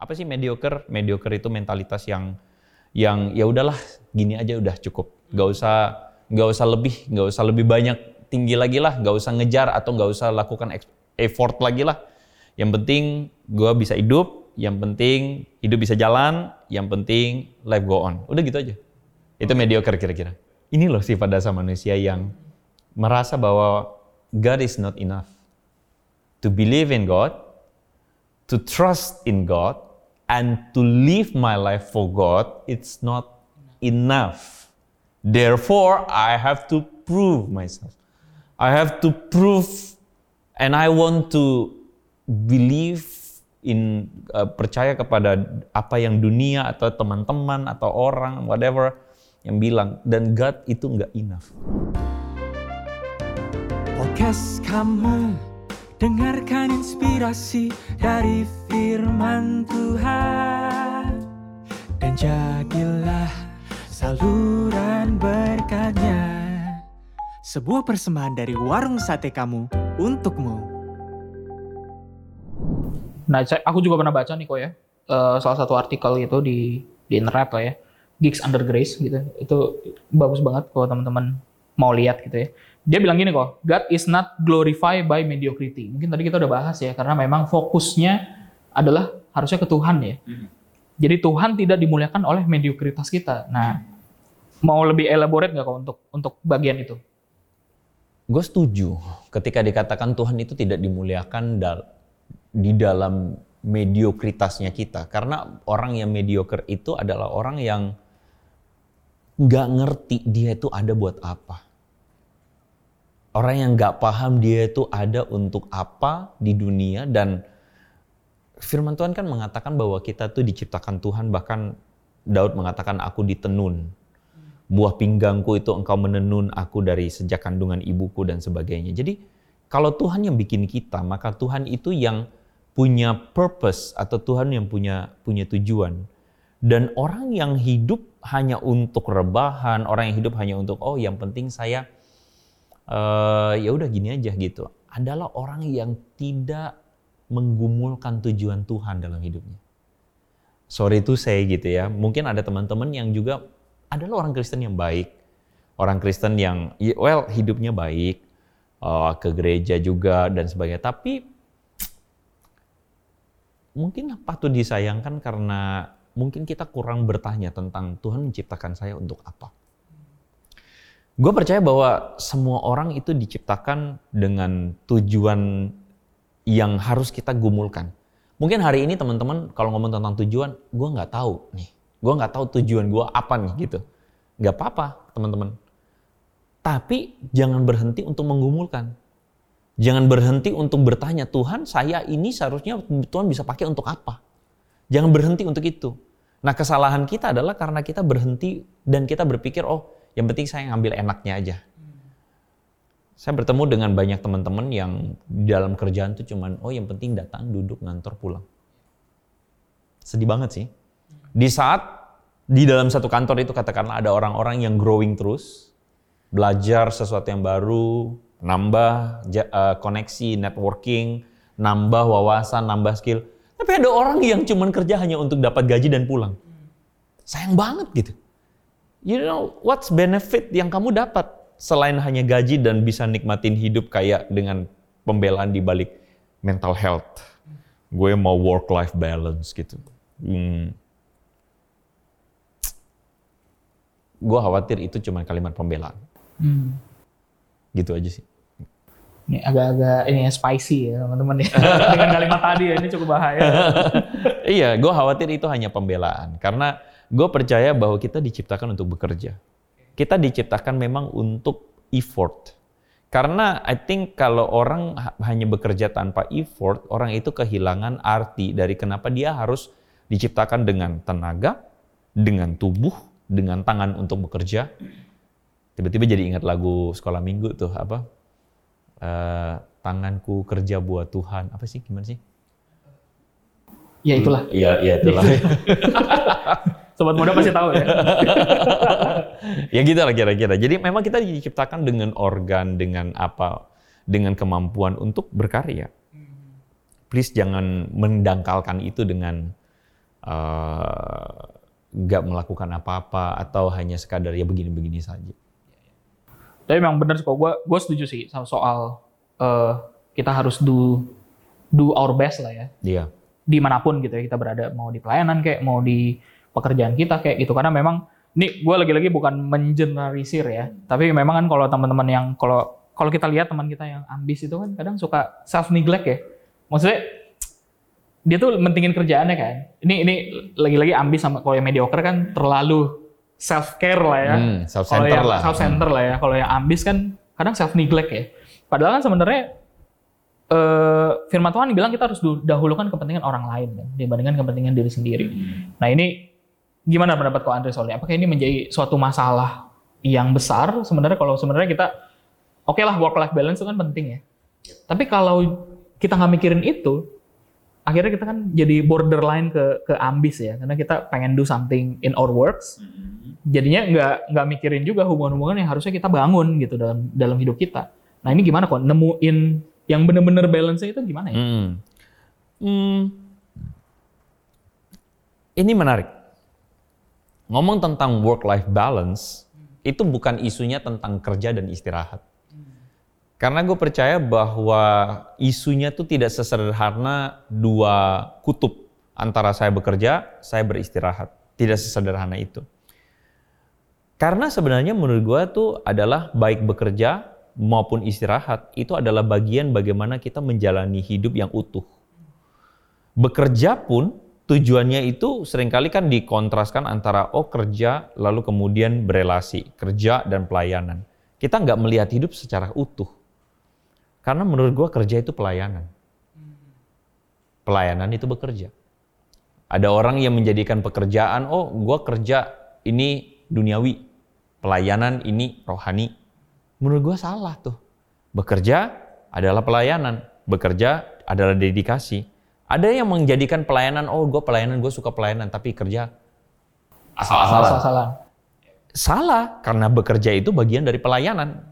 Apa sih mediocre? Mediocre itu mentalitas yang yang ya udahlah gini aja udah cukup. Gak usah nggak usah lebih, nggak usah lebih banyak tinggi lagi lah, nggak usah ngejar atau nggak usah lakukan effort lagi lah. Yang penting gue bisa hidup, yang penting hidup bisa jalan, yang penting life go on. Udah gitu aja. Itu mediocre kira-kira. Ini loh sifat dasar manusia yang merasa bahwa God is not enough. To believe in God, to trust in God, and to live my life for God, it's not enough. Therefore, I have to prove myself. I have to prove, and I want to believe in uh, percaya kepada apa yang dunia atau teman-teman atau orang whatever yang bilang dan God itu nggak enough. Podcast kamu dengarkan inspirasi dari firman Tuhan dan jadilah saluran berkatnya. Sebuah persembahan dari warung sate kamu untukmu. Nah, aku juga pernah baca nih kok ya, uh, salah satu artikel gitu di di internet lah ya, Geeks Under Grace gitu. Itu bagus banget kalau teman-teman mau lihat gitu ya. Dia bilang gini kok, God is not glorified by mediocrity. Mungkin tadi kita udah bahas ya, karena memang fokusnya adalah harusnya ke Tuhan ya. Hmm. Jadi Tuhan tidak dimuliakan oleh mediokritas kita. Nah, mau lebih elaborate nggak kok untuk untuk bagian itu? Gue setuju. Ketika dikatakan Tuhan itu tidak dimuliakan dal di dalam mediokritasnya kita, karena orang yang mediocre itu adalah orang yang nggak ngerti dia itu ada buat apa. Orang yang nggak paham dia itu ada untuk apa di dunia dan firman Tuhan kan mengatakan bahwa kita tuh diciptakan Tuhan bahkan Daud mengatakan aku ditenun. Buah pinggangku itu engkau menenun aku dari sejak kandungan ibuku dan sebagainya. Jadi kalau Tuhan yang bikin kita, maka Tuhan itu yang punya purpose atau Tuhan yang punya punya tujuan. Dan orang yang hidup hanya untuk rebahan, orang yang hidup hanya untuk oh yang penting saya uh, ya udah gini aja gitu adalah orang yang tidak menggumulkan tujuan Tuhan dalam hidupnya. Sorry itu saya gitu ya. Mungkin ada teman-teman yang juga adalah orang Kristen yang baik, orang Kristen yang ya, well hidupnya baik, uh, ke gereja juga dan sebagainya. Tapi mungkin patut disayangkan karena mungkin kita kurang bertanya tentang Tuhan menciptakan saya untuk apa. Gue percaya bahwa semua orang itu diciptakan dengan tujuan yang harus kita gumulkan. Mungkin hari ini teman-teman kalau ngomong tentang tujuan, gue nggak tahu nih. Gue nggak tahu tujuan gue apa nih gitu. Nggak apa-apa teman-teman. Tapi jangan berhenti untuk menggumulkan. Jangan berhenti untuk bertanya, Tuhan saya ini seharusnya Tuhan bisa pakai untuk apa? Jangan berhenti untuk itu. Nah kesalahan kita adalah karena kita berhenti dan kita berpikir, oh yang penting saya ngambil enaknya aja. Saya bertemu dengan banyak teman-teman yang di dalam kerjaan tuh cuman, oh yang penting datang, duduk, ngantor, pulang. Sedih banget sih. Di saat di dalam satu kantor itu katakanlah ada orang-orang yang growing terus, belajar sesuatu yang baru, nambah uh, koneksi, networking, nambah wawasan, nambah skill. Tapi ada orang yang cuman kerja hanya untuk dapat gaji dan pulang. Sayang banget gitu you know what's benefit yang kamu dapat selain hanya gaji dan bisa nikmatin hidup kayak dengan pembelaan di balik mental health. Gue mau work life balance gitu. Hmm. Gue khawatir itu cuma kalimat pembelaan. Hmm. Gitu aja sih. Ini agak-agak ini ya spicy ya teman-teman ya. Dengan kalimat tadi ya ini cukup bahaya. iya, gue khawatir itu hanya pembelaan karena Gue percaya bahwa kita diciptakan untuk bekerja. Kita diciptakan memang untuk effort. Karena I think kalau orang hanya bekerja tanpa effort, orang itu kehilangan arti dari kenapa dia harus diciptakan dengan tenaga, dengan tubuh, dengan tangan untuk bekerja. Tiba-tiba jadi ingat lagu sekolah minggu tuh apa? Uh, tanganku kerja buat Tuhan. Apa sih? Gimana sih? Ya itulah. Iya, iya itulah. Sobat muda pasti tahu ya. ya gitu lah kira-kira. Jadi memang kita diciptakan dengan organ, dengan apa, dengan kemampuan untuk berkarya. Please jangan mendangkalkan itu dengan nggak melakukan apa-apa atau hanya sekadar ya begini-begini saja. Tapi memang benar sih kok gue gue setuju sih sama soal eh, kita harus do do our best lah ya Iya. di mana pun gitu ya kita berada mau di pelayanan kayak mau di pekerjaan kita kayak gitu. Karena memang ini gue lagi-lagi bukan mengeneralisir ya. Tapi memang kan kalau teman-teman yang kalau kalau kita lihat teman kita yang ambis itu kan kadang suka self neglect ya. Maksudnya dia tuh mentingin kerjaannya kan. Ini ini lagi-lagi ambis sama kalau yang mediocre kan terlalu self care lah ya. Hmm, kalau self-center yang lah. self center lah ya. Kalau yang ambis kan kadang self neglect ya. Padahal kan sebenarnya eh, firman Tuhan bilang kita harus dahulukan kepentingan orang lain kan, dibandingkan kepentingan diri sendiri. Nah ini gimana pendapat kau Andre soal ini? Apakah ini menjadi suatu masalah yang besar sebenarnya kalau sebenarnya kita oke lah work life balance itu kan penting ya. Tapi kalau kita nggak mikirin itu, akhirnya kita kan jadi borderline ke ke ambis ya, karena kita pengen do something in our works. Jadinya nggak nggak mikirin juga hubungan-hubungan yang harusnya kita bangun gitu dalam dalam hidup kita. Nah ini gimana kok nemuin yang bener-bener balance itu gimana ya? Hmm. Hmm. Ini menarik. Ngomong tentang work-life balance, itu bukan isunya tentang kerja dan istirahat. Karena gue percaya bahwa isunya tuh tidak sesederhana dua kutub antara saya bekerja, saya beristirahat. Tidak sesederhana itu. Karena sebenarnya menurut gue tuh adalah baik bekerja maupun istirahat itu adalah bagian bagaimana kita menjalani hidup yang utuh. Bekerja pun tujuannya itu sering kali kan dikontraskan antara oh kerja lalu kemudian berelasi, kerja dan pelayanan. Kita nggak melihat hidup secara utuh. Karena menurut gue kerja itu pelayanan. Pelayanan itu bekerja. Ada orang yang menjadikan pekerjaan, oh gue kerja ini duniawi, pelayanan ini rohani. Menurut gue salah tuh. Bekerja adalah pelayanan, bekerja adalah dedikasi. Ada yang menjadikan pelayanan, oh gue pelayanan, gue suka pelayanan, tapi kerja asal-asalan. Asal-asalan. Salah, karena bekerja itu bagian dari pelayanan.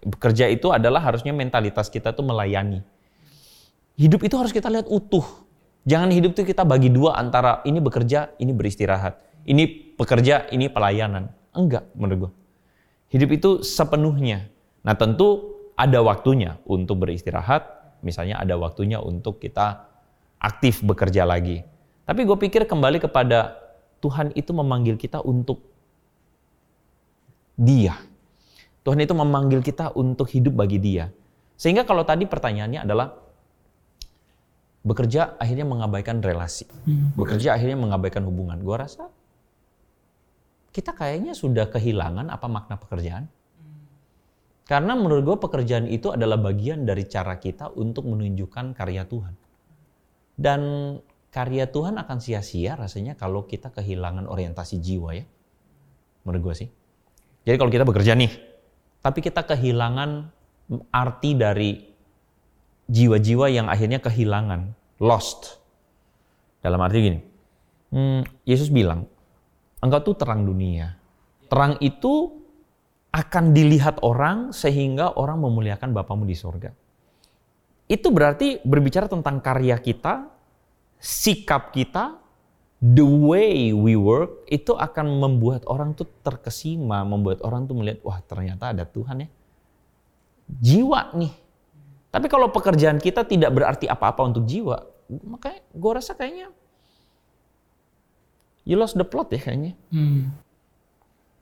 Bekerja itu adalah harusnya mentalitas kita tuh melayani. Hidup itu harus kita lihat utuh. Jangan hidup itu kita bagi dua antara ini bekerja, ini beristirahat. Ini pekerja, ini pelayanan. Enggak, menurut gue. Hidup itu sepenuhnya. Nah tentu ada waktunya untuk beristirahat. Misalnya ada waktunya untuk kita aktif bekerja lagi. Tapi gue pikir kembali kepada Tuhan itu memanggil kita untuk dia. Tuhan itu memanggil kita untuk hidup bagi dia. Sehingga kalau tadi pertanyaannya adalah bekerja akhirnya mengabaikan relasi. Bekerja akhirnya mengabaikan hubungan. Gua rasa kita kayaknya sudah kehilangan apa makna pekerjaan. Karena menurut gue pekerjaan itu adalah bagian dari cara kita untuk menunjukkan karya Tuhan. Dan karya Tuhan akan sia-sia rasanya kalau kita kehilangan orientasi jiwa ya. Menurut gue sih. Jadi kalau kita bekerja nih, tapi kita kehilangan arti dari jiwa-jiwa yang akhirnya kehilangan, lost. Dalam arti gini, hmm, Yesus bilang, engkau tuh terang dunia. Terang itu akan dilihat orang sehingga orang memuliakan Bapamu di sorga. Itu berarti berbicara tentang karya kita, sikap kita, the way we work itu akan membuat orang tuh terkesima, membuat orang tuh melihat wah ternyata ada Tuhan ya. Jiwa nih. Tapi kalau pekerjaan kita tidak berarti apa-apa untuk jiwa, makanya gue rasa kayaknya you lost the plot ya kayaknya. Hmm.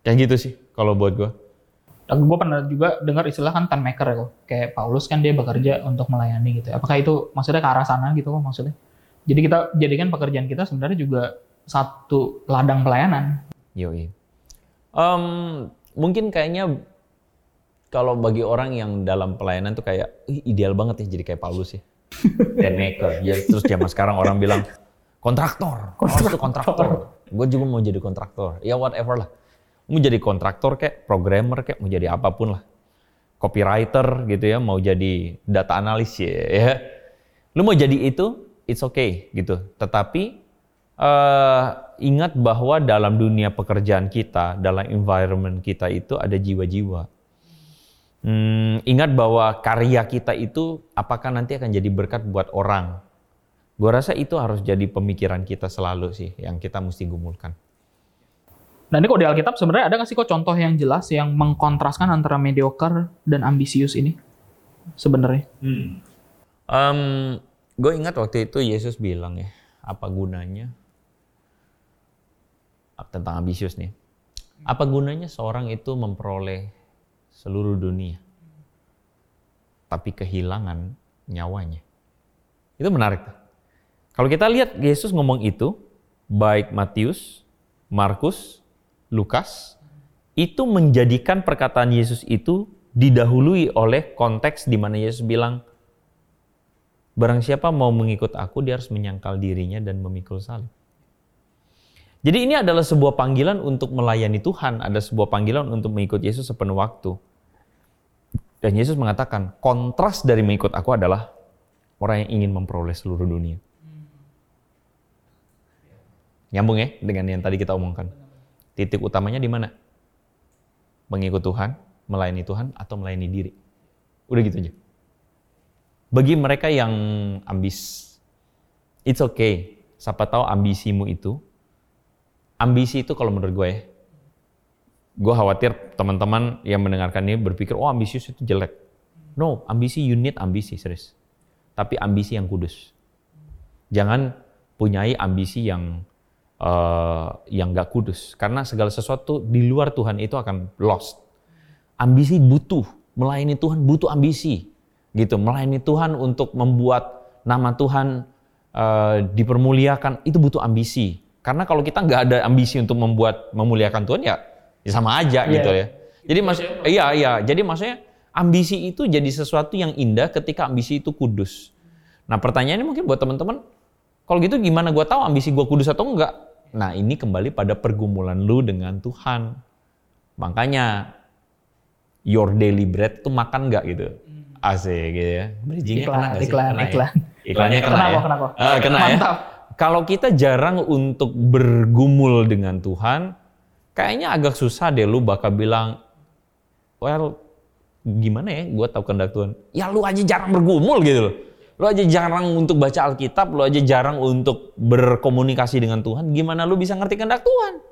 Kayak gitu sih kalau buat gue. Gue pernah juga dengar istilah kan time maker ya. Kayak Paulus kan dia bekerja untuk melayani gitu. Apakah itu maksudnya ke arah sana gitu kok maksudnya? Jadi kita jadikan pekerjaan kita sebenarnya juga satu ladang pelayanan. Yoi. Em, mungkin kayaknya kalau bagi orang yang dalam pelayanan tuh kayak "Ih, ideal banget ya jadi kayak Paulus ya. Dan maker. Ya, terus zaman sekarang orang bilang kontraktor. Tuh kontraktor. Gue juga mau jadi kontraktor. Ya whatever lah. Mau jadi kontraktor kayak programmer kayak mau jadi apa pun lah. Copywriter gitu ya, mau jadi data analis ya. ya. Lu mau jadi itu, it's okay gitu. Tetapi eh, ingat bahwa dalam dunia pekerjaan kita, dalam environment kita itu ada jiwa-jiwa. Hmm, ingat bahwa karya kita itu apakah nanti akan jadi berkat buat orang. Gue rasa itu harus jadi pemikiran kita selalu sih, yang kita mesti gumulkan. Nah ini kok di Alkitab sebenarnya ada nggak sih kok contoh yang jelas yang mengkontraskan antara mediocre dan ambisius ini sebenarnya? Um, gue ingat waktu itu Yesus bilang ya, apa gunanya tentang ambisius nih? Apa gunanya seorang itu memperoleh seluruh dunia, tapi kehilangan nyawanya? Itu menarik. Kalau kita lihat Yesus ngomong itu, baik Matius, Markus, Lukas, itu menjadikan perkataan Yesus itu didahului oleh konteks di mana Yesus bilang, Barang siapa mau mengikut aku, dia harus menyangkal dirinya dan memikul salib. Jadi ini adalah sebuah panggilan untuk melayani Tuhan, ada sebuah panggilan untuk mengikut Yesus sepenuh waktu. Dan Yesus mengatakan, kontras dari mengikut aku adalah orang yang ingin memperoleh seluruh dunia. Nyambung ya dengan yang tadi kita omongkan. Titik utamanya di mana? Mengikut Tuhan, melayani Tuhan, atau melayani diri. Udah gitu aja. Bagi mereka yang ambis, it's okay. Siapa tahu ambisimu itu, ambisi itu kalau menurut gue ya, gue khawatir teman-teman yang mendengarkan ini berpikir, oh ambisius itu jelek. No, ambisi you need ambisi, serius. Tapi ambisi yang kudus. Jangan punyai ambisi yang uh, yang gak kudus. Karena segala sesuatu di luar Tuhan itu akan lost. Ambisi butuh, melayani Tuhan butuh ambisi. Gitu. Melayani Tuhan untuk membuat nama Tuhan uh, dipermuliakan itu butuh ambisi. Karena kalau kita nggak ada ambisi untuk membuat memuliakan Tuhan ya, ya sama aja yeah. gitu ya. Jadi mas iya iya. Jadi maksudnya ambisi itu jadi sesuatu yang indah ketika ambisi itu kudus. Nah pertanyaannya mungkin buat teman-teman kalau gitu gimana gue tahu ambisi gue kudus atau enggak nah ini kembali pada pergumulan lu dengan Tuhan makanya your daily bread tuh makan nggak gitu Asik gitu ya. Bridgingnya iklan, kena iklan, kena iklan. Ya? Iklannya kena, kena ya? Kena kok. Uh, kena ya? Mantap. ya. Kalau kita jarang untuk bergumul dengan Tuhan, kayaknya agak susah deh lu bakal bilang, well, gimana ya gue tahu kehendak Tuhan. Ya lu aja jarang bergumul gitu loh. Lu aja jarang untuk baca Alkitab, lu aja jarang untuk berkomunikasi dengan Tuhan. Gimana lu bisa ngerti kehendak Tuhan?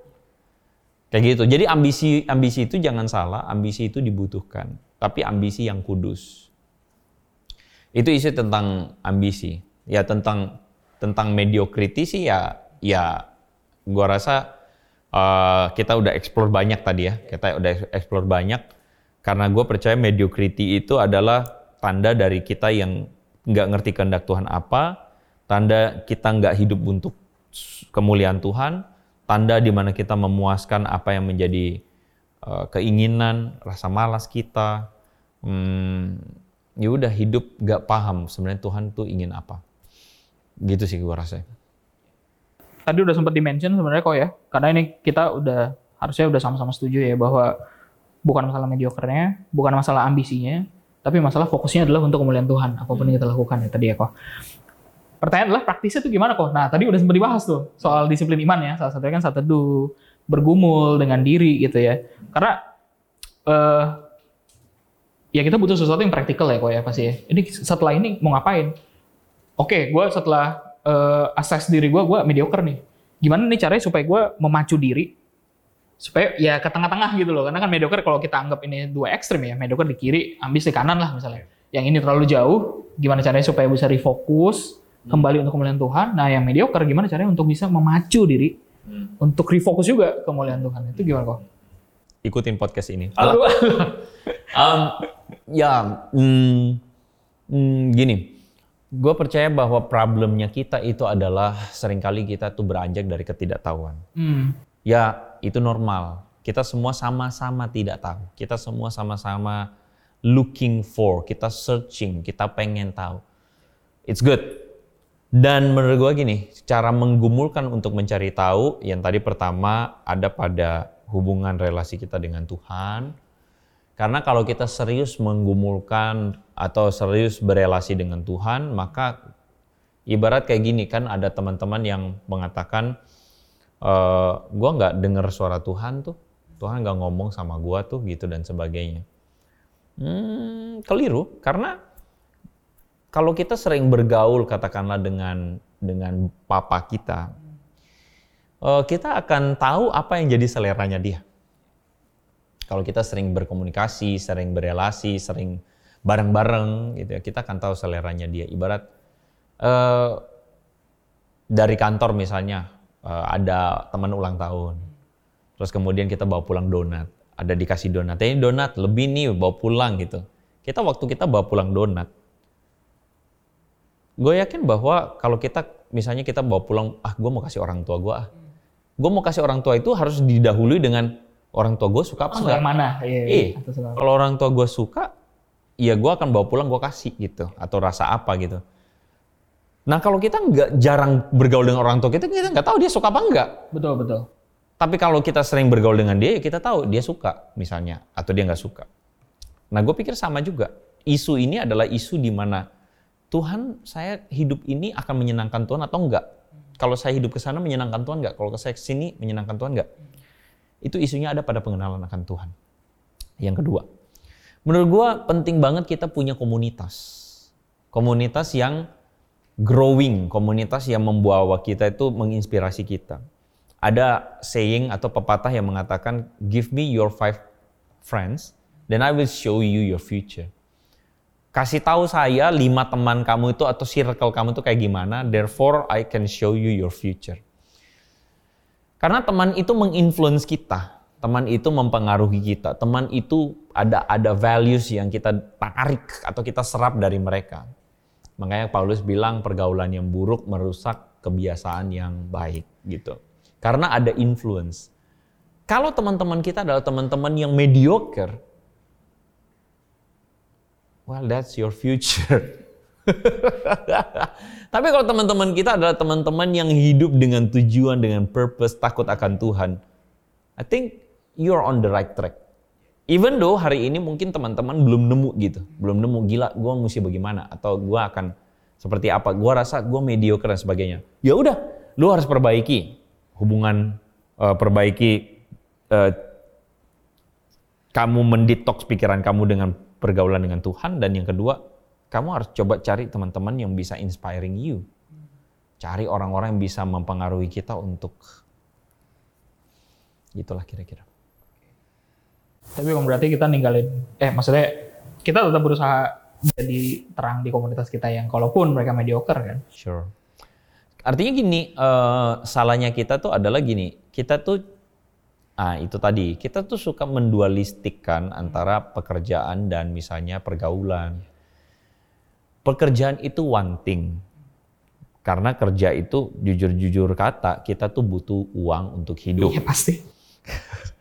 Kayak gitu. Jadi ambisi ambisi itu jangan salah, ambisi itu dibutuhkan, tapi ambisi yang kudus. Itu isi tentang ambisi. Ya tentang tentang mediocrity sih ya ya gua rasa uh, kita udah explore banyak tadi ya. Kita udah explore banyak karena gue percaya mediocrity itu adalah tanda dari kita yang nggak ngerti kehendak Tuhan apa, tanda kita nggak hidup untuk kemuliaan Tuhan, tanda di mana kita memuaskan apa yang menjadi uh, keinginan, rasa malas kita, hmm, ya udah hidup gak paham sebenarnya Tuhan tuh ingin apa. Gitu sih gue rasa. Tadi udah sempat dimention sebenarnya kok ya, karena ini kita udah harusnya udah sama-sama setuju ya bahwa bukan masalah mediokernya, bukan masalah ambisinya, tapi masalah fokusnya adalah untuk kemuliaan Tuhan, apa pun yang kita lakukan ya tadi ya kok. Pertanyaan adalah praktisnya tuh gimana kok? Nah tadi udah sempat dibahas tuh soal disiplin iman ya, salah satunya kan saat teduh, bergumul dengan diri gitu ya. Karena uh, ya kita butuh sesuatu yang praktikal ya kok ya pasti ya. Ini setelah ini mau ngapain? Oke, gue setelah uh, assess diri gue, gue mediocre nih. Gimana nih caranya supaya gue memacu diri supaya ya ke tengah-tengah gitu loh. Karena kan mediocre kalau kita anggap ini dua ekstrim ya, mediocre di kiri, ambis di kanan lah misalnya. Yang ini terlalu jauh, gimana caranya supaya bisa refocus kembali untuk kemuliaan Tuhan. Nah, yang mediocre gimana caranya untuk bisa memacu diri hmm. untuk refocus juga kemuliaan Tuhan. Itu gimana kok? Ikutin podcast ini. um, ya, hmm, hmm, gini. Gue percaya bahwa problemnya kita itu adalah sering kali kita tuh beranjak dari ketidaktahuan. Hmm. Ya, itu normal. Kita semua sama-sama tidak tahu. Kita semua sama-sama looking for, kita searching, kita pengen tahu. It's good. Dan menurut gue gini, cara menggumulkan untuk mencari tahu, yang tadi pertama ada pada hubungan relasi kita dengan Tuhan, karena kalau kita serius menggumulkan atau serius berelasi dengan Tuhan, maka ibarat kayak gini kan ada teman-teman yang mengatakan, e, eh, gue nggak dengar suara Tuhan tuh, Tuhan nggak ngomong sama gue tuh gitu dan sebagainya. Hmm, keliru karena kalau kita sering bergaul katakanlah dengan dengan papa kita, eh, kita akan tahu apa yang jadi seleranya dia. Kalau kita sering berkomunikasi, sering berelasi, sering bareng-bareng, gitu ya, kita akan tahu seleranya dia. Ibarat eh, dari kantor misalnya eh, ada teman ulang tahun, terus kemudian kita bawa pulang donat, ada dikasih donat, ini donat lebih nih bawa pulang gitu. Kita waktu kita bawa pulang donat, gue yakin bahwa kalau kita misalnya kita bawa pulang, ah gue mau kasih orang tua gue ah, gue mau kasih orang tua itu harus didahului dengan orang tua gue suka apa enggak? mana? Iya. Eh, kalau orang tua gue suka, ya gue akan bawa pulang gue kasih gitu, atau rasa apa gitu. Nah kalau kita nggak jarang bergaul dengan orang tua kita, kita nggak tahu dia suka apa enggak. Betul, betul. Tapi kalau kita sering bergaul dengan dia, ya kita tahu dia suka misalnya, atau dia nggak suka. Nah gue pikir sama juga. Isu ini adalah isu di mana Tuhan saya hidup ini akan menyenangkan Tuhan atau enggak? Kalau saya hidup ke sana menyenangkan Tuhan enggak? Kalau saya ke sini menyenangkan Tuhan enggak? Itu isunya ada pada pengenalan akan Tuhan. Yang kedua, menurut gua penting banget kita punya komunitas. Komunitas yang growing, komunitas yang membawa kita itu menginspirasi kita. Ada saying atau pepatah yang mengatakan, give me your five friends, then I will show you your future kasih tahu saya lima teman kamu itu atau circle kamu itu kayak gimana, therefore I can show you your future. Karena teman itu menginfluence kita, teman itu mempengaruhi kita, teman itu ada ada values yang kita tarik atau kita serap dari mereka. Makanya Paulus bilang pergaulan yang buruk merusak kebiasaan yang baik gitu. Karena ada influence. Kalau teman-teman kita adalah teman-teman yang mediocre, well that's your future. Tapi kalau teman-teman kita adalah teman-teman yang hidup dengan tujuan, dengan purpose, takut akan Tuhan, I think you're on the right track. Even though hari ini mungkin teman-teman belum nemu gitu, belum nemu gila, gue mesti bagaimana, atau gue akan seperti apa, gue rasa gue mediocre dan sebagainya. Ya udah, lu harus perbaiki hubungan, eh, perbaiki eh, kamu mendetox pikiran kamu dengan pergaulan dengan Tuhan. Dan yang kedua kamu harus coba cari teman-teman yang bisa inspiring you. Cari orang-orang yang bisa mempengaruhi kita untuk gitulah kira-kira Tapi bukan berarti kita ninggalin, eh maksudnya kita tetap berusaha jadi terang di komunitas kita yang kalaupun mereka mediocre kan. sure artinya gini eh, salahnya kita tuh adalah gini kita tuh ah itu tadi kita tuh suka mendualistikkan antara pekerjaan dan misalnya pergaulan pekerjaan itu one thing. Karena kerja itu jujur-jujur kata, kita tuh butuh uang untuk hidup. Iya pasti.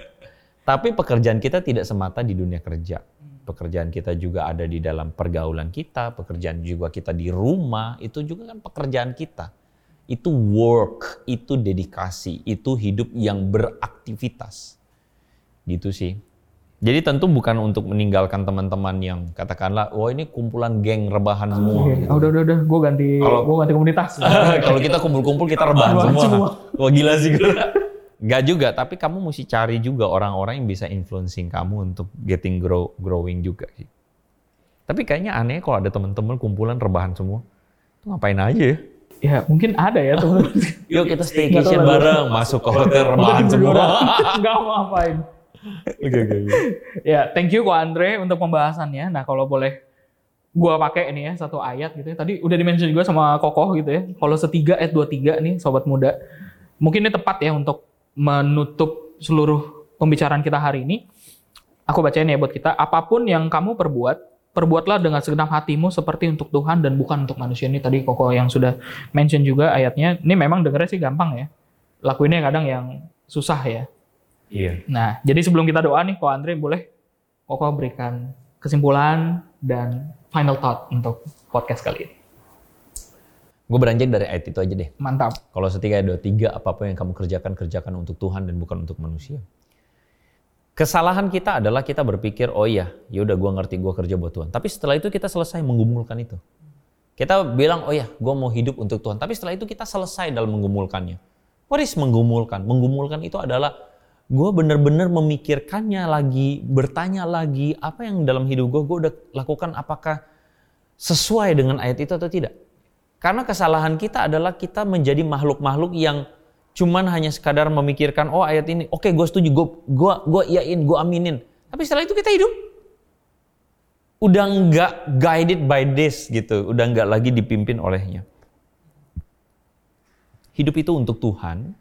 Tapi pekerjaan kita tidak semata di dunia kerja. Pekerjaan kita juga ada di dalam pergaulan kita, pekerjaan juga kita di rumah, itu juga kan pekerjaan kita. Itu work, itu dedikasi, itu hidup yang beraktivitas. Gitu sih. Jadi tentu bukan untuk meninggalkan teman-teman yang katakanlah, wah ini kumpulan geng rebahan semua. Oke, gitu. oh, udah udah udah, gue ganti, Kalau- gue ganti komunitas. Kalau kita kumpul-kumpul kita rebahan Rebahan semua. semua. Wah gila sih gue. Gak juga, tapi kamu mesti cari juga orang-orang yang bisa influencing kamu untuk getting grow, growing juga sih. Tapi kayaknya aneh kalau ada teman-teman kumpulan rebahan semua. Itu ngapain aja ya? ya mungkin ada ya teman. Yuk kita staycation bareng, masuk ke hotel rebahan semua. Enggak mau ngapain. Oke oke. oke. Ya, thank you kok Andre untuk pembahasannya. Nah, kalau boleh gua pakai ini ya satu ayat gitu ya. Tadi udah dimention juga sama Kokoh gitu ya. Kalau setiga ayat 23 nih sobat muda. Mungkin ini tepat ya untuk menutup seluruh pembicaraan kita hari ini. Aku bacain ya buat kita. Apa pun yang kamu perbuat, perbuatlah dengan segenap hatimu seperti untuk Tuhan dan bukan untuk manusia. Ini tadi Kokoh yang sudah mention juga ayatnya. Ini memang dengernya sih gampang ya. Lakuinnya kadang yang susah ya. Iya. Nah, jadi sebelum kita doa nih, Ko Andre boleh Koko berikan kesimpulan dan final thought untuk podcast kali ini. Gue beranjak dari ayat itu aja deh. Mantap. Kalau setiga ayat 23, apa pun yang kamu kerjakan, kerjakan untuk Tuhan dan bukan untuk manusia. Kesalahan kita adalah kita berpikir, oh iya, yaudah gue ngerti gue kerja buat Tuhan. Tapi setelah itu kita selesai menggumulkan itu. Kita bilang, oh iya, gue mau hidup untuk Tuhan. Tapi setelah itu kita selesai dalam menggumulkannya. What is menggumulkan? Menggumulkan itu adalah gue bener-bener memikirkannya lagi, bertanya lagi, apa yang dalam hidup gue, gue udah lakukan apakah sesuai dengan ayat itu atau tidak. Karena kesalahan kita adalah kita menjadi makhluk-makhluk yang cuman hanya sekadar memikirkan oh ayat ini oke okay, gue setuju gue gue gue iain gue aminin. Tapi setelah itu kita hidup. Udah nggak guided by this gitu udah nggak lagi dipimpin olehnya. Hidup itu untuk Tuhan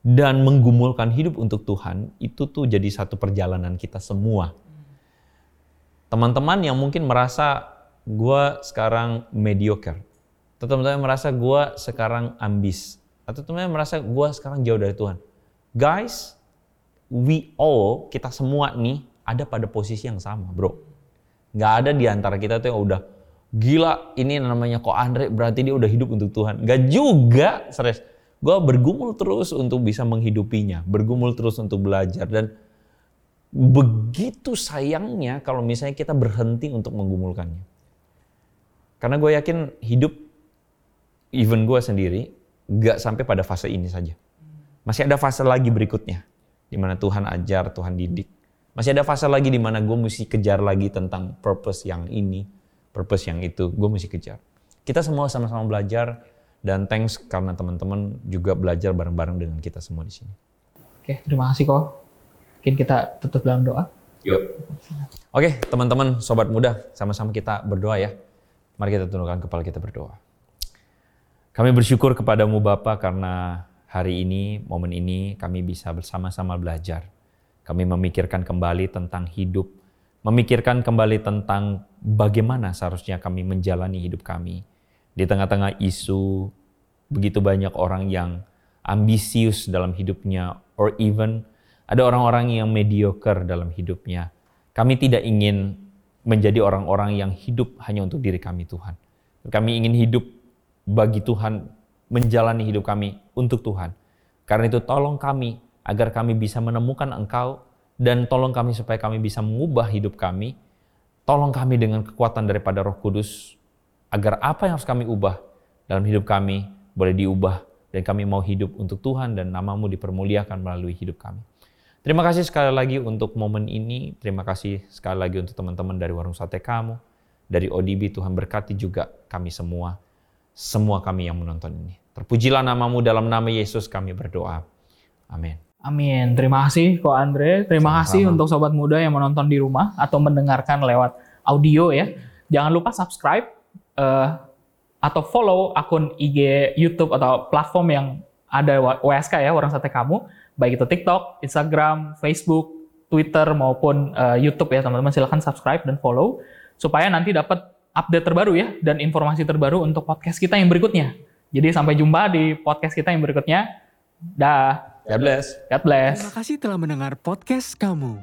dan menggumulkan hidup untuk Tuhan itu tuh jadi satu perjalanan kita semua. Teman-teman yang mungkin merasa gue sekarang mediocre teman-teman merasa gue sekarang ambis atau teman merasa gue sekarang jauh dari Tuhan. Guys, we all, kita semua nih ada pada posisi yang sama bro. Gak ada di antara kita tuh yang udah gila ini namanya kok Andre berarti dia udah hidup untuk Tuhan. Gak juga, serius. Gue bergumul terus untuk bisa menghidupinya, bergumul terus untuk belajar dan begitu sayangnya kalau misalnya kita berhenti untuk menggumulkannya. Karena gue yakin hidup, even gue sendiri, gak sampai pada fase ini saja. Masih ada fase lagi berikutnya, di mana Tuhan ajar, Tuhan didik. Masih ada fase lagi di mana gue mesti kejar lagi tentang purpose yang ini, purpose yang itu, gue mesti kejar. Kita semua sama-sama belajar, dan thanks karena teman-teman juga belajar bareng-bareng dengan kita semua di sini. Oke, terima kasih kok. Mungkin kita tutup dalam doa. Yuk. Oke, teman-teman, sobat muda, sama-sama kita berdoa ya. Mari kita tundukkan kepala kita berdoa. Kami bersyukur kepadamu Bapa karena hari ini, momen ini kami bisa bersama-sama belajar. Kami memikirkan kembali tentang hidup, memikirkan kembali tentang bagaimana seharusnya kami menjalani hidup kami. Di tengah-tengah isu, begitu banyak orang yang ambisius dalam hidupnya, or even ada orang-orang yang mediocre dalam hidupnya. Kami tidak ingin menjadi orang-orang yang hidup hanya untuk diri kami Tuhan. Kami ingin hidup bagi Tuhan menjalani hidup kami untuk Tuhan. Karena itu tolong kami agar kami bisa menemukan Engkau dan tolong kami supaya kami bisa mengubah hidup kami. Tolong kami dengan kekuatan daripada Roh Kudus agar apa yang harus kami ubah dalam hidup kami boleh diubah dan kami mau hidup untuk Tuhan dan namamu dipermuliakan melalui hidup kami. Terima kasih sekali lagi untuk momen ini. Terima kasih sekali lagi untuk teman-teman dari Warung Sate Kamu, dari ODB. Tuhan berkati juga kami semua semua kami yang menonton ini. Terpujilah namamu dalam nama Yesus kami berdoa. Amin. Amin. Terima kasih Ko Andre. Terima Sama-sama. kasih untuk sobat muda yang menonton di rumah atau mendengarkan lewat audio ya. Jangan lupa subscribe uh, atau follow akun IG YouTube atau platform yang ada WSK ya, Warung Sate Kamu. Baik itu TikTok, Instagram, Facebook, Twitter maupun uh, YouTube ya teman-teman. Silahkan subscribe dan follow supaya nanti dapat update terbaru ya dan informasi terbaru untuk podcast kita yang berikutnya. Jadi sampai jumpa di podcast kita yang berikutnya. Dah. God bless. God bless. Terima kasih telah mendengar podcast kamu.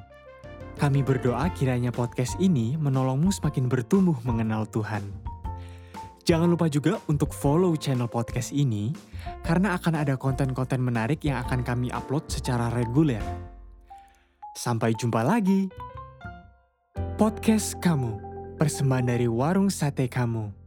Kami berdoa kiranya podcast ini menolongmu semakin bertumbuh mengenal Tuhan. Jangan lupa juga untuk follow channel podcast ini karena akan ada konten-konten menarik yang akan kami upload secara reguler. Sampai jumpa lagi. Podcast kamu persembahan dari warung sate kamu.